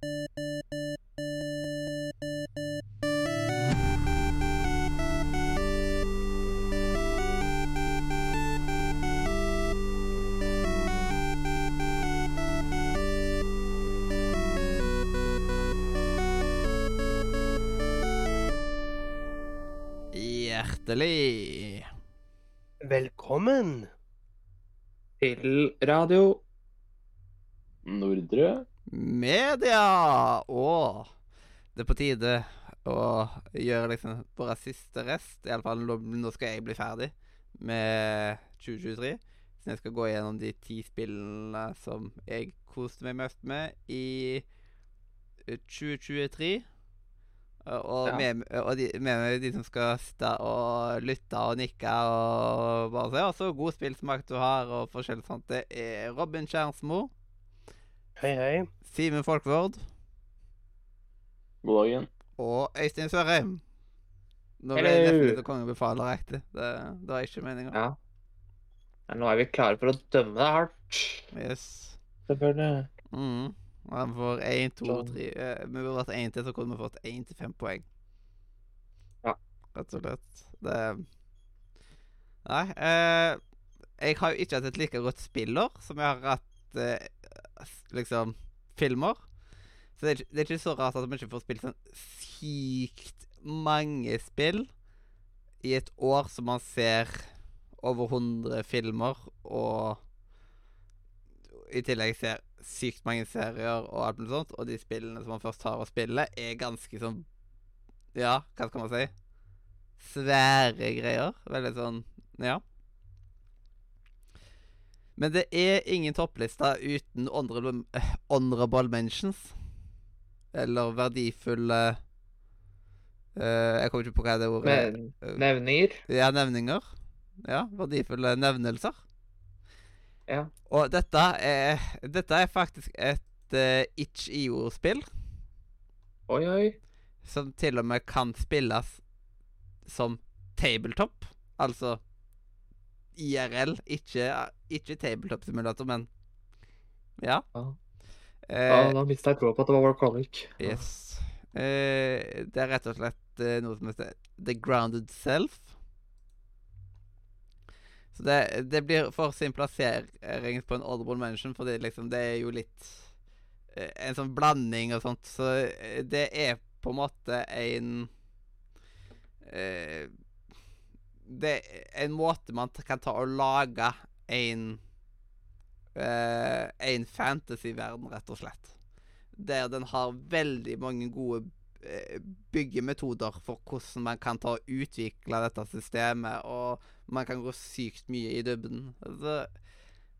Hjertelig. Velkommen. Til radio Nordre. Media! Og det er på tide å gjøre liksom vår siste rest. Iallfall nå, nå skal jeg bli ferdig med 2023. Så jeg skal gå gjennom de ti spillene som jeg koste meg mest med i 2023. Og, og, Ja. med, og de, med meg de som skal sitte og lytte og nikke og bare si 'Å, så god spillsmak du har', og forskjellig sånt. Det er Robin Kjernsmo, Hei, hei. Simen Folkvord God dagen. og Øystein Sørheim. Nå ble jeg nesten litt konge befaler riktig. Det, det var ikke meninga. Ja. Men Nå er vi klare for å dømme deg hardt. Yes. Selvfølgelig. Mm. Får én, to, Sånn. tre eh, Vi burde vært én til, så kunne vi fått én til fem poeng. Ja. Rett og slett. Det Nei. Eh, jeg har jo ikke hatt et like godt spiller som jeg har hatt eh, liksom filmer. Så det er, ikke- det er ikke så rart at vi ikke får spilt sånn sykt mange spill i et år som man ser over 100 filmer og i tillegg ser sykt mange serier og alt mulig sånt, og de spillene som man først tar og spiller, er ganske sånn Ja, hva skal man si? Svære greier. Veldig sånn Ja. Men det er ingen topplista uten honorable, eh, honorable mentions. Eller verdifulle uh, Jeg kommer ikke på hva det ordet er. Nevninger. Ja, nevninger. Ja, verdifulle nevnelser. Ja. Og dette er, dette er faktisk et uh, itch.io-spill Oi, oi. som til og med kan spilles som tabletop. Altså IRL, ikke, ikke tabletop-simulator, men ja. Ja. Eh, Ja, da mista jeg troa på at det var Warcolic. Yes. Eh, det er rett og slett eh, noe som heter The Grounded Self. Så det, det blir for sin plassering på en audible mention, fordi liksom det er jo litt eh, En sånn blanding og sånt. Så eh, det er på en måte en eh, Det er en måte man kan ta og lage en uh, En fantasyverden, rett og slett der den har veldig mange gode eh, byggemetoder for hvordan man kan ta og utvikle dette systemet, og man kan gå sykt mye i dybden. Altså,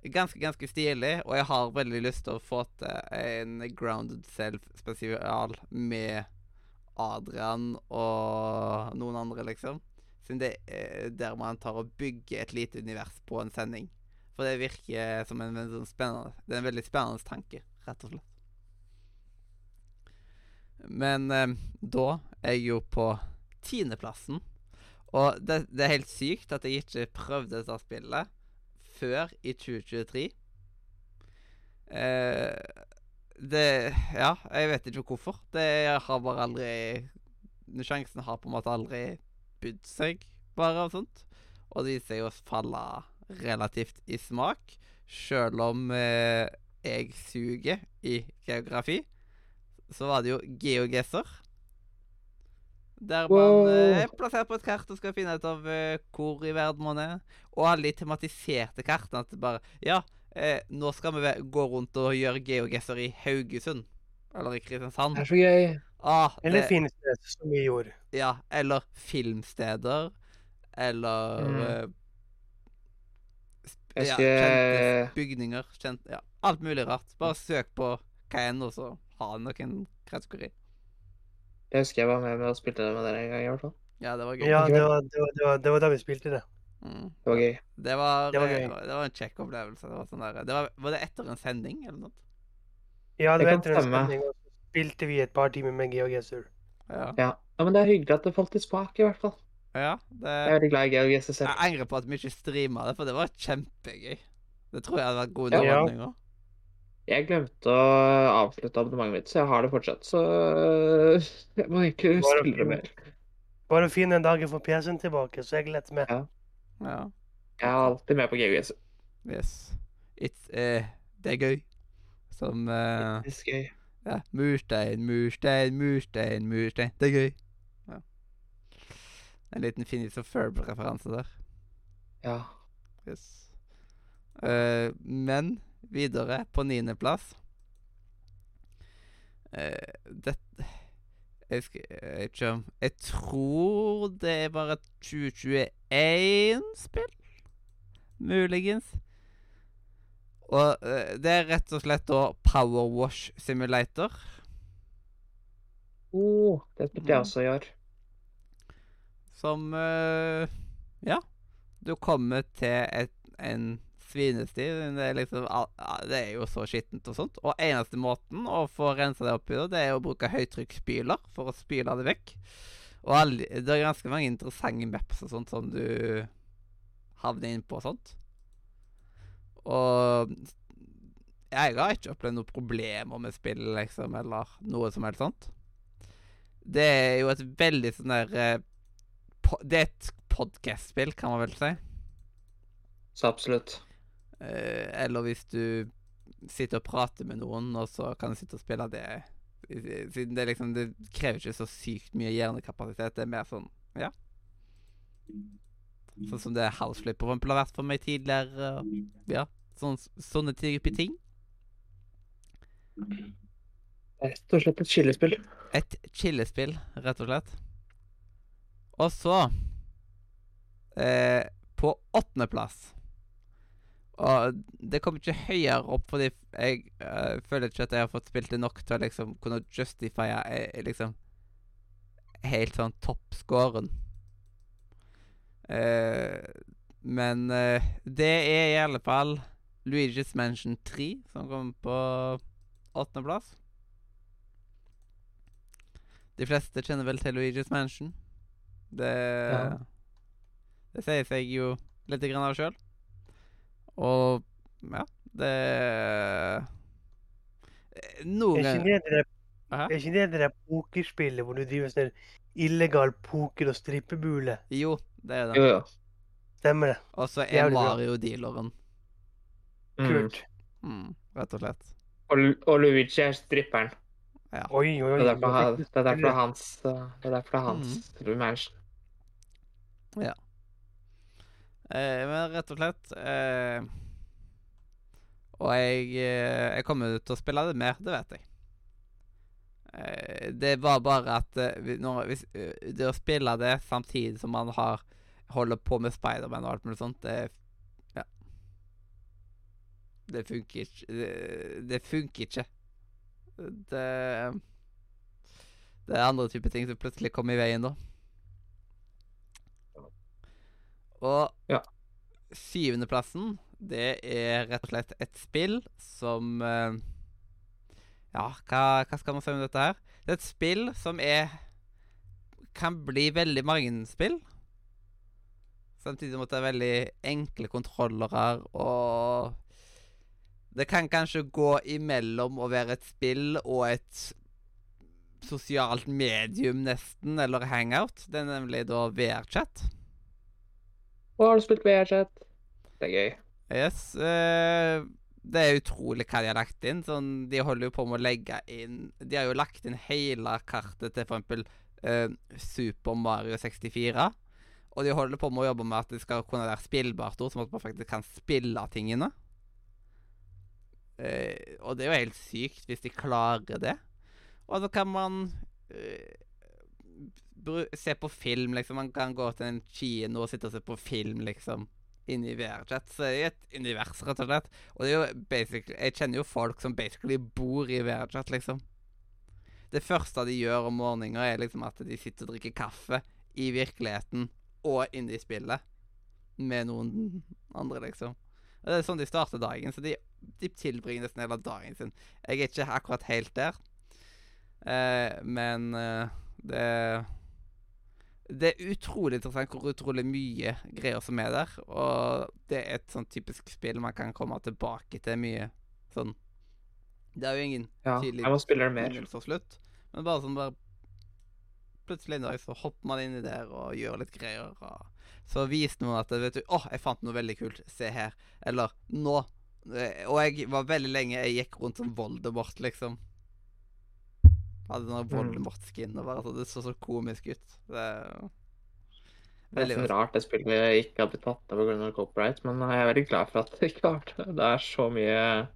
ganske, ganske stilig, og jeg har veldig lyst til å få til en Grounded Self-spesial med Adrian og noen andre, liksom. Siden det er der man tar og bygger et lite univers på en sending. For det virker som en, veldig sånn Det er en veldig spennende tanke, rett og slett. Men eh, da er jeg jo på tiendeplassen. Og det, det er helt sykt at jeg ikke prøvde dette spillet før i 2023. Eh, det Ja, jeg vet ikke hvorfor. Det har bare aldri Sjansen har på en måte aldri bydd seg, bare og sånt. Og det viser seg å falle relativt i smak, sjøl om eh, jeg suger i geografi så var det jo geogesser. Der man eh, er plassert på et kart og skal finne ut av eh, hvor i verden man er. Og alle de tematiserte kartene. At det bare Ja, eh, nå skal vi gå rundt og gjøre geogesser i Haugesund. Eller i Kristiansand. Det er så gøy. Ah, Eller det, filmsteder, som vi gjorde. ja, eller filmsteder. Eller Mm. uh, ja, kjente bygninger. Kjent, ja, alt mulig rart. Bare søk på hva enn, og så ha noen kategori. Jeg husker jeg var med, med og spilte det med dere en gang. i hvert fall. Ja, det var gøy. Ja, det var, det, var, det, var, det var da vi spilte det. Mm. Det var gøy. Det var, Det var gøy. det var en kjekk opplevelse. Det var, sånn der, det var, var det etter en sending, eller noe? Ja, det Det var etter en stemme. sending, og så spilte vi et par timer med GeoGuessr. Ja. Ja. ja, men det er hyggelig at det falt i smak, i hvert fall. ja det, Jeg er veldig glad i GeoGS selv. jeg angrer på at vi ikke streama det, for det var kjempegøy. Det tror jeg hadde vært gode Ja. underholdninger. Jeg glemte å avslutte abonnementet mitt, så jeg har det fortsatt. Så jeg må egentlig spille det mer. Bare å finne en dag jeg får PC-en tilbake, så jeg gleder med. Ja. Jeg er alltid med på GGS. Yes. It's, uh, det er gøy. Som uh, Det er gøy. Ja. Murstein, murstein, murstein, murstein. Det er gøy. Ja. En liten Phineas og Ferb-referanse der. Ja. Yes. Uh, men videre, på niendeplass uh, det, jeg, skal, jeg ikke Jeg tror det er bare et 2021-spill. Muligens. Og eh, det er rett og slett da Power Wash Simulator. Oh, det burde jeg Mm. også gjøre. Som uh, Ja. Du kommer til et, en svinesti. Det er liksom al- al- Det er jo så skittent og sånt. Og eneste måten å få rensa det opp i det, det er å bruke høytrykksspyler for å spyle det vekk. Og alle, det er ganske mange interessante maps og sånt som du havner inn på og sånt. Jeg har ikke opplevd noen problemer med spill, liksom, eller noe som helst sånt. Det er jo et veldig sånn der eh, Det er et podkast-spill, kan man vel si. Så absolutt. Eh, eller hvis du sitter og prater med noen, og så kan du sitte og spille det. Siden det liksom Det krever ikke så sykt mye hjernekapasitet. Det er mer sånn Ja. Sånn som det Houseflip for eksempel har vært for meg tidligere. Ja. Sånn, sånne type ting. Rett og slett et chillespill. Et chillespill, rett og slett. Og så eh, På åttendeplass Og det kommer ikke høyere opp, fordi jeg uh, føler ikke at jeg har fått spilt det nok til å liksom kunne justifiere eh, liksom helt sånn toppscoren. Eh, men eh, det er i alle fall Luigi's Mansion 3 som kommer på åttendeplass. De fleste kjenner vel til Luigi's Mansion. Det Det sier seg jo litt grann av sjøl. Og ja, det Noen Er ganger det det Hæ? er ikke det det der pokerspillet hvor du driver sånn illegal poker og strippebule? Jo, det er det. Jo, ja. Stemmer det? Og så er Jævlig bra. Mm. Kult. Mm, rett og slett. Og, og Luigi er stripperen. Ja. Oi, oi, oi. Det er derfor, det er hans uh, Det er derfor er hans mansion. Eh, men rett og slett eh, Og jeg, eh, jeg kommer til å spille det mer, det vet jeg. Eh, det var bare at eh, når, hvis, eh, Det å spille det samtidig som man har holder på med Spiderman og alt mulig sånt, det Ja. Det funker ikke. Det, det funker ikke. Det Det er andre typer ting som plutselig kommer i veien da. Og Ja. syvendeplassen, det er rett og slett et spill som eh, Ja, hva, hva skal man si om dette her? Det er et spill som er Kan bli veldig mange spill. Samtidig som det er veldig enkle kontrollere, og Det kan kanskje gå imellom å være et spill og et sosialt medium, nesten, eller hangout. Det er nemlig da VR-chat. Og har du spilt VR-chat? Det er gøy. Yes. Uh, det er utrolig hva de har lagt inn. Sånn, de holder jo på med å legge inn De har jo lagt inn hele kartet til f.eks. Uh, Super Mario 64. Og de holder på med å jobbe med at det skal kunne være spillbart som at man faktisk kan spille tingene. Eh, og det er jo helt sykt hvis de klarer det. Og så kan man bru se på film, liksom. Man kan gå til en kino og sitte og se på film, liksom inni VR-chat. Så det er et univers, rett og slett. Og det er jo Jeg kjenner jo folk som basically bor i VR-chat, liksom. Det første de gjør om morgenen, er liksom at de sitter og drikker kaffe i virkeligheten og inne i spillet med noen andre, liksom. Og Det er sånn de starter dagen, så de, de tilbringer nesten hele dagen sin. Jeg er ikke akkurat helt der, eh, men eh, det det er utrolig interessant hvor utrolig mye greier som er der. Og det er et sånn typisk spill man kan komme tilbake til mye sånn Det er jo ingen Ja, mer. begynnelse og slutt, men bare sånn bare Plutselig en dag så hopper man inni der og gjør litt greier. Og så viste noen at vet du, 'Å, jeg fant noe veldig kult. Se her.' Eller 'Nå.' Eh, Og jeg var veldig lenge Jeg gikk rundt som Voldemort, liksom. Hadde sånn Mm. Voldemort-skin og bare så Det så så komisk ut. Det er Det er nesten rart det spillet vi ikke har blitt tatt av pga. copyright, men jeg er veldig glad for at det ikke har det. Det er så mye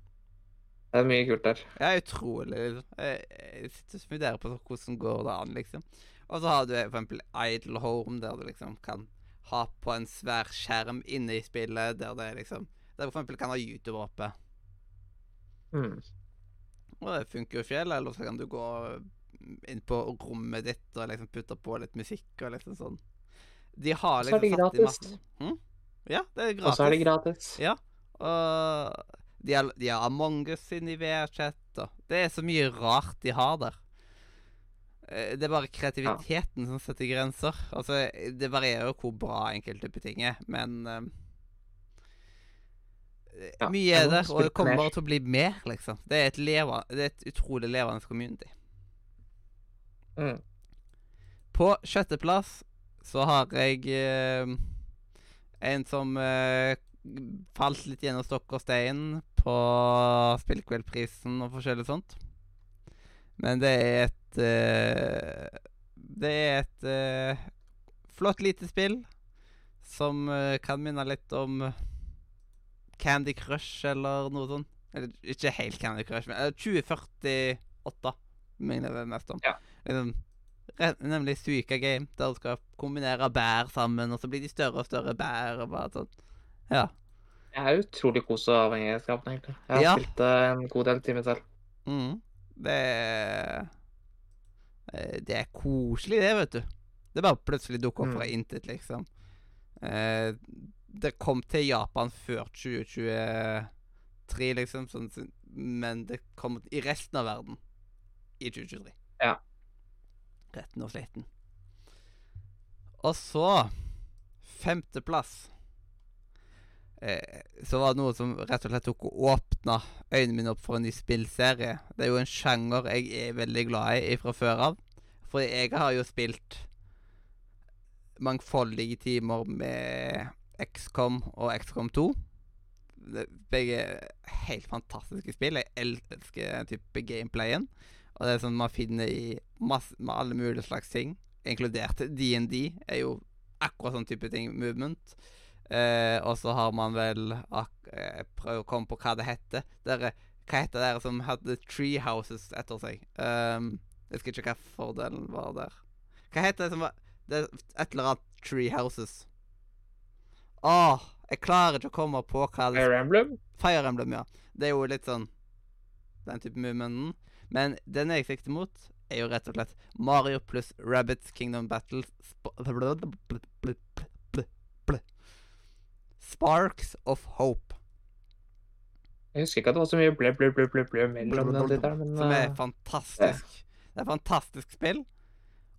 Det er mye kult der. Ja, utrolig. liksom. Jeg sitter og funderer på hvordan går det an, liksom. Og så har du for eksempel Idle Home, der du liksom kan ha på en svær skjerm inne i spillet, der det liksom Der for eksempel kan ha YouTube oppe. Mm. Og det funker jo fjell, eller så kan du gå inn på rommet ditt og liksom putte på litt musikk og liksom sånn. De har liksom det satt i gratis. Hm? Ja, det er gratis. Og så er det gratis. Ja. Og de har, de har Among us inne i VR-chat. og Det er så mye rart de har der. Eh, Det er bare kreativiteten som setter grenser. Altså, Det varierer jo hvor bra enkelte ting er, men eh, Ja, Mye er der, og det kommer bare til å bli mer, liksom. Det er et, leva, det er et utrolig levende community. Mm. På sjetteplass så har jeg eh, en som eh, falt litt gjennom stokk og stein på Spillkveldprisen og forskjellig sånt. Men det er et eh, Det er et eh, flott lite spill som eh, kan minne litt om Candy Crush eller noe sånt. Eller ikke helt Candy Crush, men eller 2048 minner det mest om. Ja. Liksom, nemlig Suika Game, der du skal kombinere bær sammen, og så blir de større og større bær. og bare sånn. Ja. Jeg er utrolig kos og avhengighetsskapende, egentlig. Jeg har Ja. spilt det en god del timer selv. Mm. Det er eh, Det er koselig, det, vet du. Det bare plutselig dukker opp fra Mm. intet, liksom. Eh, det kom til Japan før 2023, liksom, sånn, men det kom i resten av verden i 2023. Ja. Retten og sliten. Og så Femteplass. Eh, så var det noe som rett og slett tok og åpna øynene mine opp for en ny spillserie. Det er jo en sjanger jeg er veldig glad i fra før av. For jeg har jo spilt mangfoldige timer med XCOM og XCOM 2. Begge helt fantastiske spill. Jeg elsker type gameplayen. Og det er sånn man finner i masse, med alle mulige slags ting, inkludert DND, er jo akkurat sånn type ting. Movement. Eh, og så har man vel ak prøver Prøv å komme på hva det heter. Dere, hva heter det som hadde Tree Houses etter seg? Um, jeg husker ikke hva fordelen var der. Hva heter det som var Det et eller annet Tree Houses. Åh, jeg klarer ikke å komme på hva det Fire Emblem? Fire Emblem, ja. Det er jo litt sånn den type movementen. Men den jeg sikter mot, er jo rett og slett Mario pluss Rabbits Kingdom Battles sp Sparks of Hope. Jeg husker ikke at det var så mye ble, ble, ble, ble, ble mellom den tittelen, men Som er eh, fantastisk. Det er et fantastisk spill.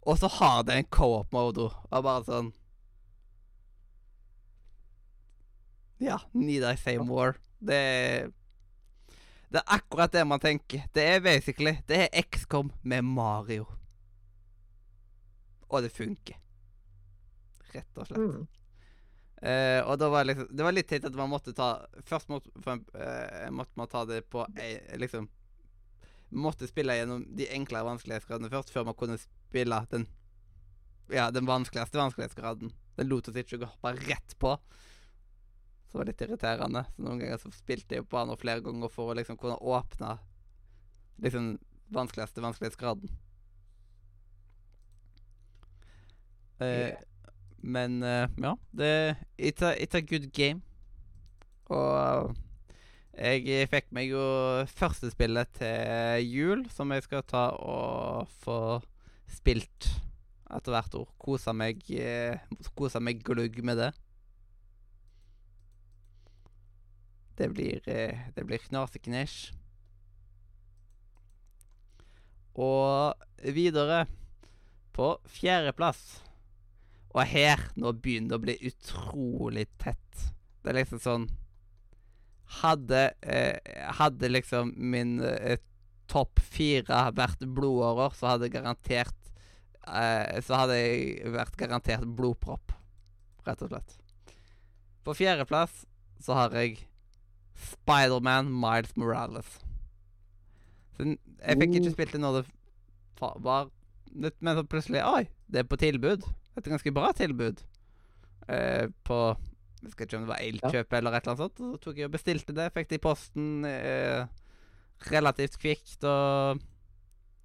Og så har det en co-op-modo. Og bare sånn Ja. Need I say more? Det er Det er akkurat det man tenker. Det er basically Det er XCOM med Mario. Og det funker. Rett og slett. mm. Uh, og da var det liksom Det var litt teit at man måtte ta Først måtte, eh, måtte man ta det på uh, liksom Måtte spille gjennom de enklere vanskelighetsgradene først, før man kunne spille den Ja, den vanskeligste vanskelighetsgraden. Den lot oss ikke hoppe rett på. Det var litt irriterende. Så noen ganger så spilte jeg på han flere ganger for å liksom kunne åpne liksom vanskeligste vanskelighetsgraden. Uh, Yeah. Men uh, ja, det it's a, it's a good game. Og jeg fikk meg jo første spillet til jul, som jeg skal ta og få spilt etter hvert år. Kosa meg, eh, kosa meg glugg med det. Det blir, eh, det blir knaseknæsj. Og videre på fjerdeplass. Og her nå begynner det å bli utrolig tett. Det er liksom sånn Hadde, eh, hadde liksom min eh, topp fire vært blodårer, så hadde garantert eh, Så hadde jeg vært garantert blodpropp, rett og slett. På fjerdeplass så har jeg Spiderman Miles Morales. Så jeg fikk ikke Uh. spilt det når det var nytt, men så plutselig Oi, det er på tilbud. Et ganske bra tilbud. Eh, på Jeg vet ikke om det var Elkjøp eller et eller annet sånt. Så tok jeg og bestilte det. Fikk det i posten eh, relativt kvikt og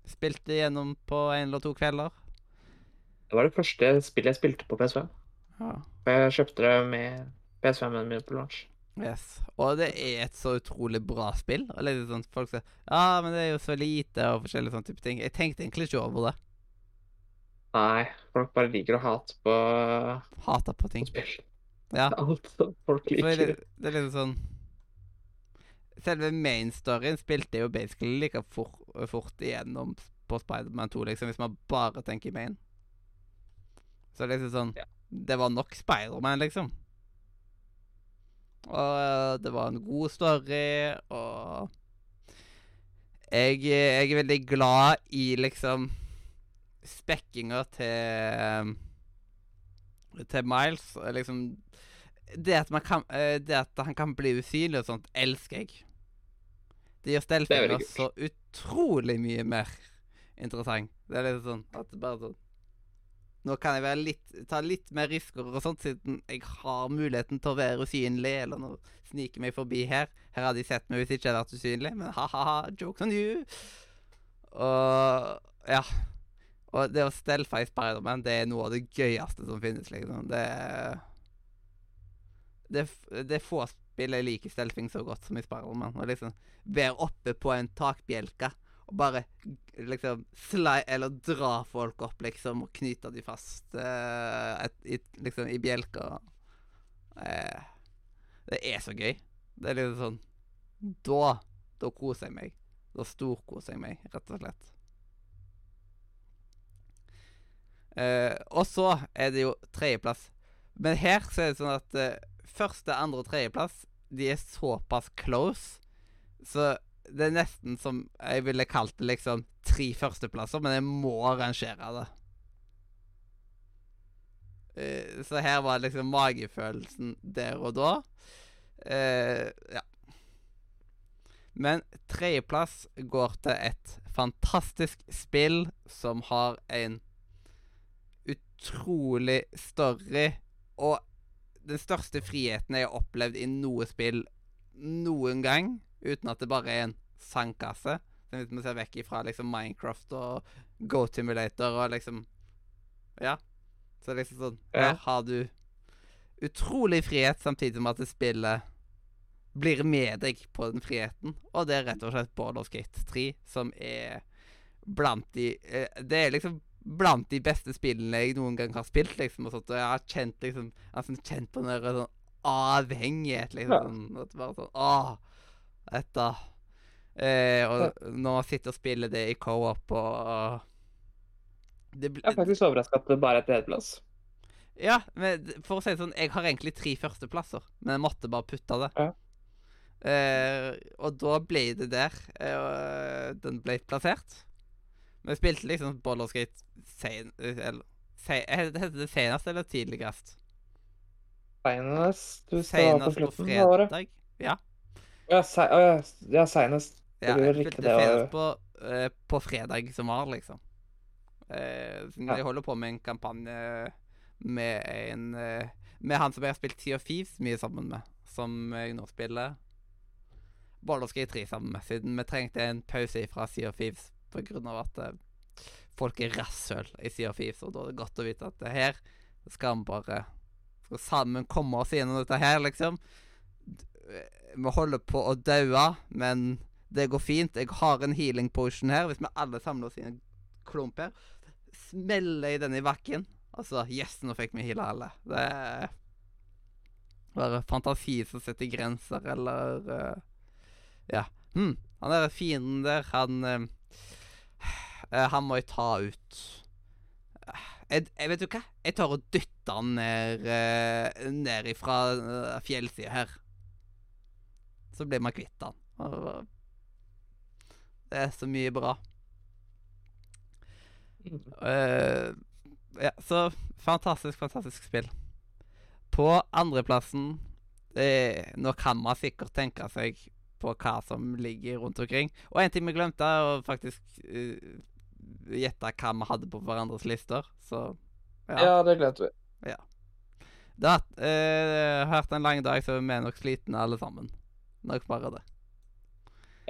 spilte gjennom på en eller to kvelder. Det var det første spillet jeg spilte på PS5. Ja. Jeg kjøpte det med PS5-en min på launch. Yes. Og det er et så utrolig bra spill. Og litt sånn Folk sier ja, men det er jo så lite og forskjellige sånne type ting. Jeg tenkte egentlig ikke over det. Nei, folk bare liker å hate på, Hater på på ting. spill. Ja. Alt folk For det, liker. det er liksom sånn Selve main-storyen spilte jeg jo basically like fort, fort igjennom på Spiderman 2, liksom, hvis man bare tenker main. Så liksom sånn Ja. Det var nok Spiderman, liksom. Og øh, det var en god story, og jeg, jeg er veldig glad i liksom spekkinga til til Miles. Liksom det at, man kan, eh, det at han kan bli usynlig og sånt, elsker jeg. Det gjør kult. så utrolig mye mer interessant. Det er litt sånn at det bare sånn Nå kan jeg litt, ta litt mer risker og sånt, siden jeg har muligheten til å være usynlig, eller noe, snike meg forbi her. Her hadde de sett meg hvis jeg ikke hadde vært usynlig, men ha-ha-ha, jokes on you. Og ja. Og det å stelfe i Spiderman, det er noe av det gøyeste som finnes, liksom. Det er Det, det få spill jeg liker stelfing så godt som i Spiderman. Å liksom være oppe på en takbjelke og bare liksom slide Eller dra folk opp, liksom, og knyte de fast uh, et, i, liksom, i bjelker. Uh, det er så gøy. Det er liksom sånn Da Da koser jeg meg. Da storkoser jeg meg, rett og slett. Uh, og så er det jo tredjeplass. Men her så er det sånn at første, andre og tredjeplass De er såpass close, så det er nesten som Jeg ville kalt det liksom tre førsteplasser, men jeg må rangere det. Uh, så her var liksom magefølelsen der og da. Uh, ja. Men tredjeplass går til et fantastisk spill som har en utrolig story. Og den største friheten jeg har opplevd i noe spill noen gang, uten at det bare er en sandkasse. Så Hvis vi ser vekk ifra liksom Minecraft og Goat Simulator og liksom Ja. Så liksom sånn Ja. Her har du utrolig frihet, samtidig som at det spillet blir med deg på den friheten. Og det er rett og slett Baldur's Gate 3, som er blant de eh, Det er liksom blant de beste spillene jeg noen gang har spilt, liksom. Og, sånt, og jeg har kjent liksom Jeg har sånn kjent på den der sånn avhengighet, liksom. Ja. Sånn, at bare sånn Åh, dette eh, Og når man sitter og spiller det i co-op og det, Jeg er faktisk overraska at det bare er tredjeplass. ja, men for å si det sånn, jeg har egentlig tre førsteplasser, men jeg måtte bare putte det. Ja. Eh, og da ble det der eh, den ble plassert. Men jeg spilte liksom Baldur's Gate sen... Eller se, Heter det senest eller tidligst? Senest du sa på slutten av året. Ja. Ja, se, ja, ja seinest. ja jeg spilte det, senest på, uh, på fredag som var, liksom. Uh, Ja. Jeg holder på med en kampanje med en uh, Med han som jeg har spilt Sea of Thieves mye sammen med, som jeg nå spiller Baldur's Gate 3 sammen med, siden vi trengte en pause fra Sea of Thieves av at uh, folk er rasshøl i Sea of Thieves, og da er det godt å vite at det her skal vi bare skal sammen komme oss gjennom dette her, liksom. Vi holder på å daue, men det går fint. Jeg har en healing potion her. Hvis vi alle samler oss i en klump her, smeller jeg den i bakken. Altså, yes, nå fikk vi heala alle. Det er bare fantasi som setter grenser, eller uh, Ja. Hm, han der fienden der, han uh, Han må jeg ta ut. Jeg, jeg vet du hva? Jeg tar og dytter han ned, uh, ned ifra uh, fjellsida her. Så blir man kvitt han. Det er så mye bra. Uh, ja, så fantastisk, fantastisk spill. På andreplassen eh, Nå kan man sikkert tenke seg på hva som ligger rundt omkring. Og en ting vi glemte, er å faktisk uh, gjette hva vi hadde på hverandres lister. Så Ja, det glemte vi. Ja. det har vært en lang dag, så vi er nok slitne alle sammen. Nok bare det.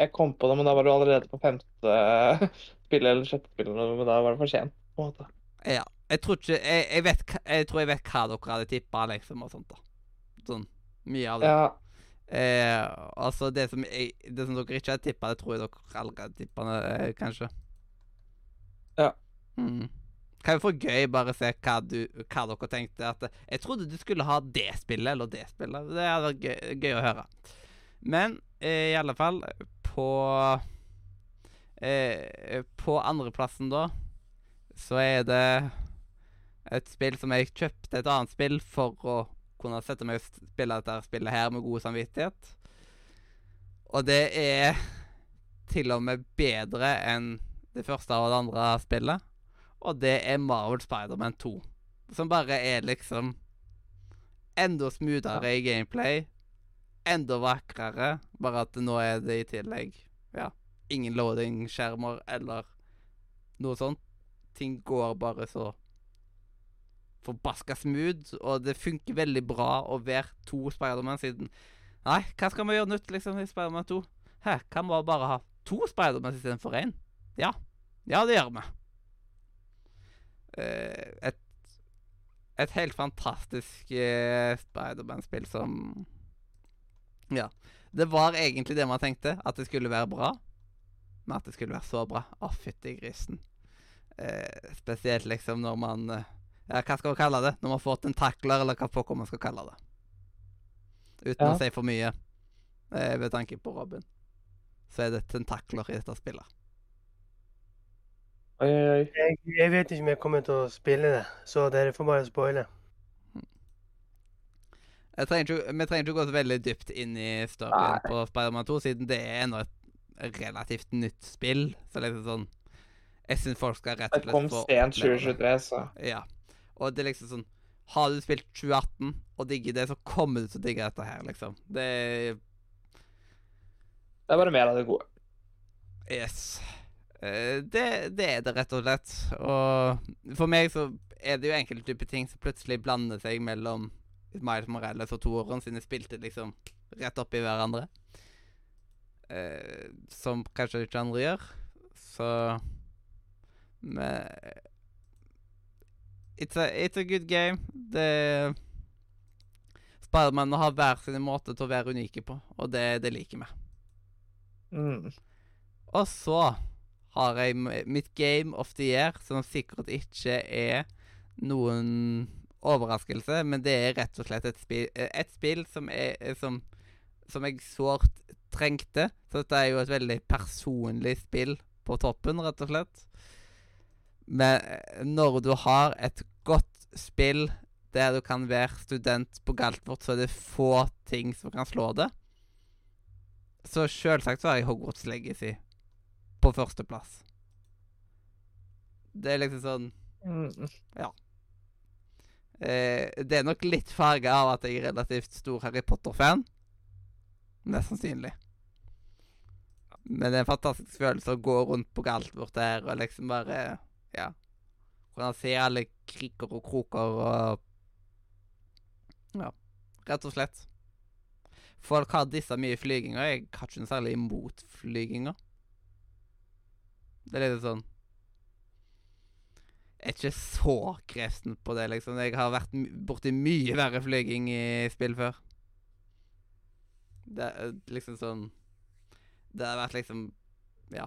Jeg kom på det, men da var du allerede på femte spill eller sjette spill, men da var det for sent. på en måte. Ja. Jeg tror ikke Jeg, jeg, vet, jeg tror jeg vet hva dere hadde tippa, liksom, og sånt. da. Sånn mye av det. Ja, Eh, altså, det som, jeg, det som dere ikke hadde tippa, det tror jeg dere allerede tippa, eh, kanskje. Ja. Hmm. Kan vi få gøy bare se hva, du, hva dere tenkte? At Jeg trodde du skulle ha det spillet eller det spillet. Det hadde vært gøy, gøy å høre. Men eh, i alle fall På eh, På andreplassen, da, så er det et spill som jeg kjøpte et annet spill for å kunne sette meg og spille dette spillet her med god samvittighet. Og det er til og med bedre enn det første og det andre spillet. Og det er Marvel Spiderman 2. Som bare er liksom enda smoothere i gameplay. Enda vakrere. Bare at nå er det i tillegg ja, ingen loading-skjermer eller noe sånt. Ting går bare så forbaska smooth, og det funker veldig bra å være to Spiderman siden Nei, hva skal vi gjøre nytt liksom i Spiderman 2? Hæ, kan vi bare ha to Spiderman istedenfor én? Ja. Ja, det gjør vi. Eh, et, et helt fantastisk uh, Spiderman-spill som Ja. Det var egentlig det man tenkte, at det skulle være bra. Men at det skulle være så bra. Å, fytti grisen. Eh, spesielt liksom når man eh, ja, Hva skal man kalle det? Når man får tentakler, eller hva pokker man skal kalle det. Uten Ja. å si for mye, eh, ved tanke på Robin, så er det tentakler i dette spillet. oi, oi, oi. Jeg, jeg vet ikke om jeg kommer til å spille det, så dere får bare spoile. Vi trenger ikke gå så veldig dypt inn i storyen på Spiderman 2, siden det er ennå et relativt nytt spill. Så liksom sånn Jeg syns folk skal rett og slett få Det kom sent 2023, så Ja. Og det er liksom sånn Har du spilt 2018 og digger det, så kommer du til å digge dette her, liksom. Det er det er bare mer av det gode. Yes. Eh, Det, det er det, rett og slett. Og for meg så er det jo enkelte typer ting som plutselig blander seg mellom Miles Morales og toeren, sine spilte liksom rett oppi hverandre. Eh, som kanskje ikke andre gjør. Så Men It's a, it's a good game. Det Spiderman har hver sin måte til å være unike på, og det, det liker vi. Mm. Og så har jeg mitt Game of the Year, som sikkert ikke er noen overraskelse, men det er rett og slett et spill, et spill som, er, som, som jeg sårt trengte. Så dette er jo et veldig personlig spill på toppen, rett og slett. Men eh, når du har et godt spill der du kan være student på Galtvort, så er det få ting som kan slå det. Så sjølsagt så har jeg Hogwarts Legacy på førsteplass. Det er liksom sånn Mm. Eh, Det er nok litt farga av at jeg er relativt stor Harry Potter-fan. Mest sannsynlig. Men det er en fantastisk følelse å gå rundt på Galtvort der og liksom bare Ja. Kunne se alle kriker og kroker og Ja, rett og slett. Folk har disse mye flyginger. Jeg har ikke noe særlig imot flyginger. Det er litt sånn er ikke så kresen på det, liksom. Jeg har vært borti mye verre flyging i spill før. Det er liksom sånn Det har vært liksom Ja.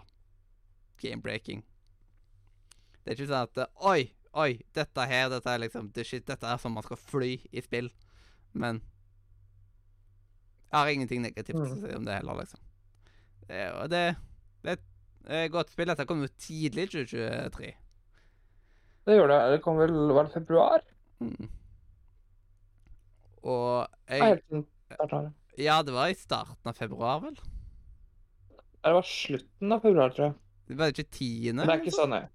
Game-breaking. Det er ikke sånn at Oi, oi, dette her, dette er liksom det shit, Dette er sånn man skal fly i spill. Men jeg har ingenting negativt å si om det heller, liksom. Det, og det, det er et eh, godt spill. Dette kom jo tidlig i 2023. Det gjør det. Det kom vel Var det februar? Mm. Og jeg. Ja, det var i starten av februar, vel? Det var slutten av februar, tror jeg. Det var ikke tiende? Det er ikke så nøye.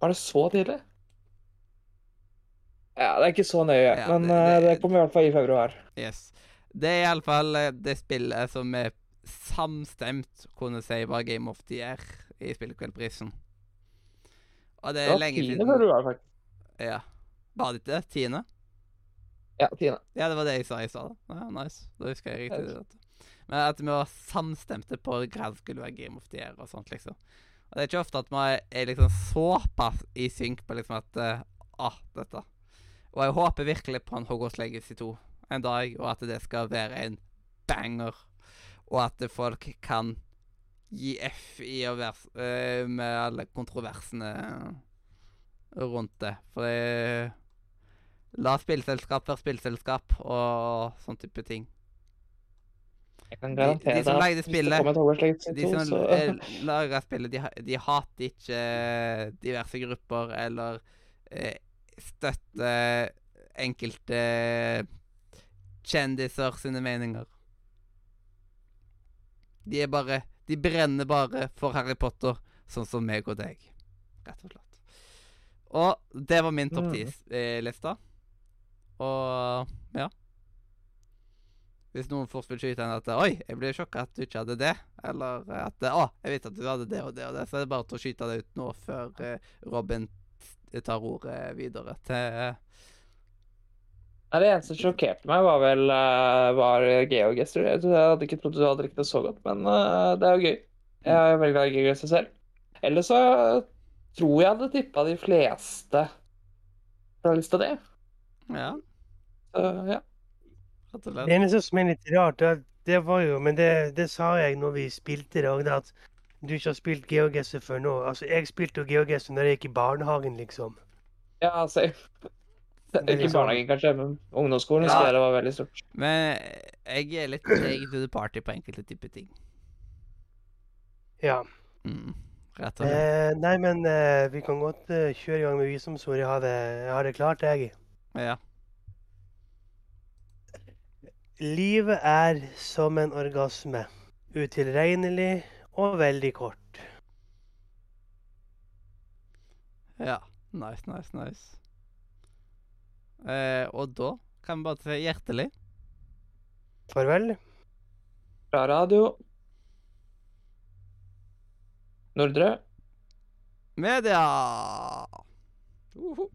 Var det så tidlig? Ja, det er ikke så nøye, Ja, men det- det, det- det kommer i hvert fall i februar. Yes. Det er iallfall det spillet som er samstemt kunne si var Game of the Year i Spillkveldprisen. Og det Det er var lenge 10. siden februar, faktisk. Ja. Var det ikke det? Tiende? Ja, 10. Ja, det var det jeg sa i stad. Ja, nice. Da husker jeg riktig. det. Men at vi var samstemte på hva skulle være Game of the Year og sånt, liksom. Og det er ikke ofte at vi er liksom såpass i synk på liksom at uh, Ah, dette. Og jeg håper virkelig på en Hogwarts Legacy 2 en dag, og at det skal være en banger. Og at folk kan gi F i å være s- eh, med alle kontroversene rundt det. For det La spillselskap være spillselskap og sånn type ting. Jeg kan De- garantere de som lagde det spillet- De som så eh, spillet, de, de hater ikke diverse grupper eller eh, støtter enkelte kjendiser sine meninger. De er bare De brenner bare for Harry Potter, sånn som meg og deg. Rett og slett. Og det var min topp Mm. ti-lista. Og ja. Hvis noen først vil skyte en at Oi, jeg ble sjokka at du ikke hadde det. Eller at Å, jeg vet at du hadde det og det og det. Så er det bare til å skyte det ut nå før eh, Robin tar ordet videre til eh, Nei, Det eneste som sjokkerte meg, var vel uh, var geogestur. Jeg jeg hadde ikke trodd du hadde likt det så godt, men eh, det er jo gøy. Jeg er veldig glad i geogestur selv. Ellers så tror jeg hadde tippa de fleste fra lista di. Ja, Så ja. Det eneste som er litt rart, det, det var jo Men det, det sa jeg når vi spilte det òg, at du ikke har spilt GeoGuessr før nå. Altså, jeg spilte jo GeoGuessr når jeg gikk i barnehagen, liksom. Ja, safe. Det Ikke liksom- barnehagen, kanskje, men ungdomsskolen. Ja. Det var veldig stort. Men jeg er litt jeg to the party på enkelte typer ting. Ja. Mm, rett og slett. Eh, nei, men eh, vi kan godt eh, kjøre i gang med visumsord. Jeg har det, jeg har det klart, jeg. Ja. Livet er som en orgasme. Utilregnelig og veldig kort. Ja. Nice, nice, nice. Eh, og da kan vi bare si hjertelig Farvel. Fra radio. Nordre. media! Uhu.